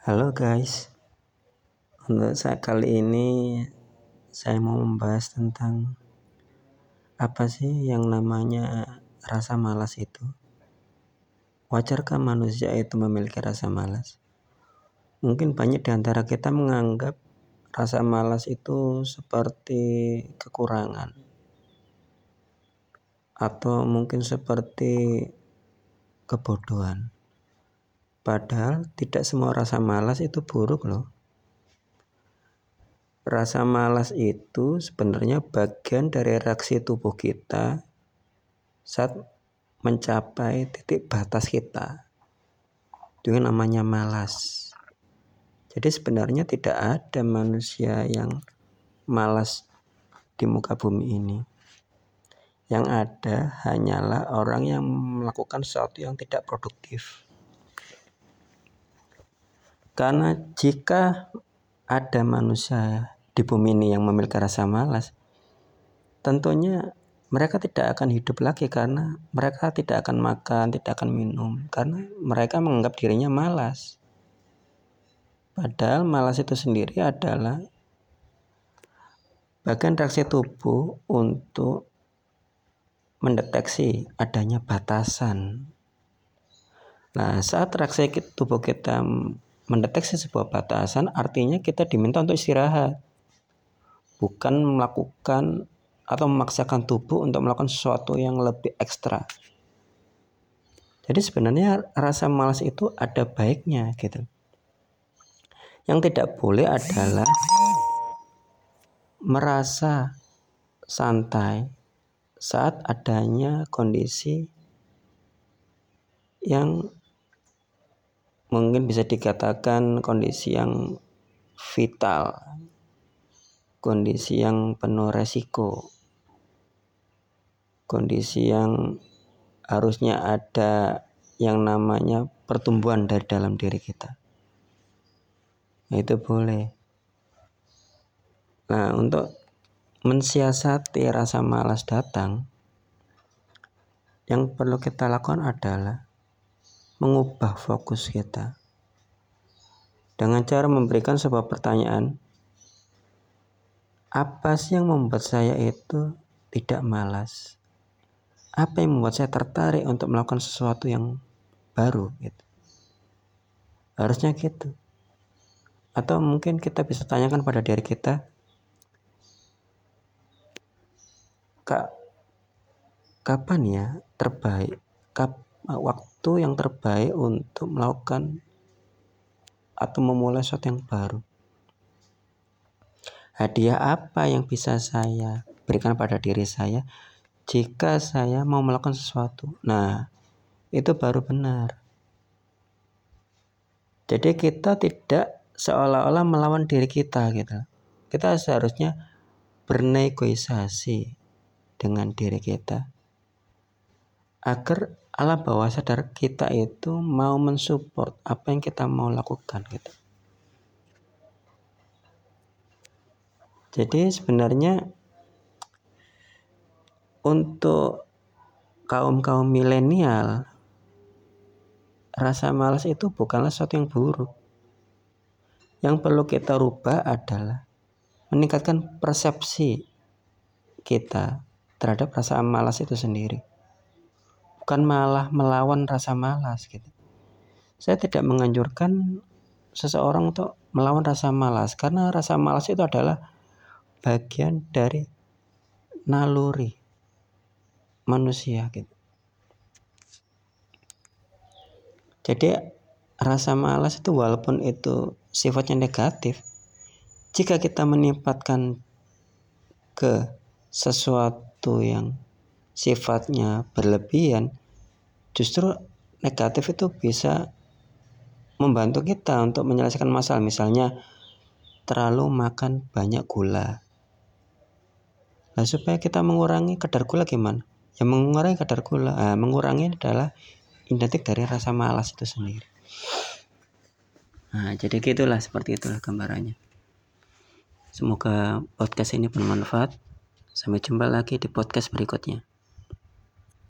Halo guys, untuk saya kali ini saya mau membahas tentang apa sih yang namanya rasa malas itu. Wajarkah manusia itu memiliki rasa malas? Mungkin banyak di antara kita menganggap rasa malas itu seperti kekurangan atau mungkin seperti kebodohan. Padahal tidak semua rasa malas itu buruk loh. Rasa malas itu sebenarnya bagian dari reaksi tubuh kita saat mencapai titik batas kita. Itu namanya malas. Jadi sebenarnya tidak ada manusia yang malas di muka bumi ini. Yang ada hanyalah orang yang melakukan sesuatu yang tidak produktif. Karena jika ada manusia di bumi ini yang memiliki rasa malas, tentunya mereka tidak akan hidup lagi karena mereka tidak akan makan, tidak akan minum, karena mereka menganggap dirinya malas. Padahal malas itu sendiri adalah bagian reaksi tubuh untuk mendeteksi adanya batasan. Nah, saat reaksi tubuh kita mendeteksi sebuah batasan artinya kita diminta untuk istirahat. Bukan melakukan atau memaksakan tubuh untuk melakukan sesuatu yang lebih ekstra. Jadi sebenarnya rasa malas itu ada baiknya gitu. Yang tidak boleh adalah merasa santai saat adanya kondisi yang mungkin bisa dikatakan kondisi yang vital, kondisi yang penuh resiko, kondisi yang harusnya ada yang namanya pertumbuhan dari dalam diri kita. Nah, itu boleh. Nah, untuk mensiasati rasa malas datang, yang perlu kita lakukan adalah mengubah fokus kita. Dengan cara memberikan sebuah pertanyaan apa sih yang membuat saya itu tidak malas? Apa yang membuat saya tertarik untuk melakukan sesuatu yang baru? Gitu. Harusnya gitu. Atau mungkin kita bisa tanyakan pada diri kita kak kapan ya terbaik? Kap, waktu waktu yang terbaik untuk melakukan atau memulai sesuatu yang baru. Hadiah apa yang bisa saya berikan pada diri saya jika saya mau melakukan sesuatu? Nah, itu baru benar. Jadi kita tidak seolah-olah melawan diri kita gitu. Kita seharusnya bernegosiasi dengan diri kita agar alam bawah sadar kita itu mau mensupport apa yang kita mau lakukan gitu. Jadi sebenarnya untuk kaum-kaum milenial rasa malas itu bukanlah sesuatu yang buruk. Yang perlu kita rubah adalah meningkatkan persepsi kita terhadap rasa malas itu sendiri bukan malah melawan rasa malas gitu. Saya tidak menganjurkan seseorang untuk melawan rasa malas karena rasa malas itu adalah bagian dari naluri manusia gitu. Jadi rasa malas itu walaupun itu sifatnya negatif, jika kita menempatkan ke sesuatu yang sifatnya berlebihan, justru negatif itu bisa membantu kita untuk menyelesaikan masalah. Misalnya terlalu makan banyak gula. Nah supaya kita mengurangi kadar gula gimana? Ya mengurangi kadar gula nah, mengurangi adalah identik dari rasa malas itu sendiri. Nah jadi gitulah seperti itulah gambarannya. Semoga podcast ini bermanfaat. Sampai jumpa lagi di podcast berikutnya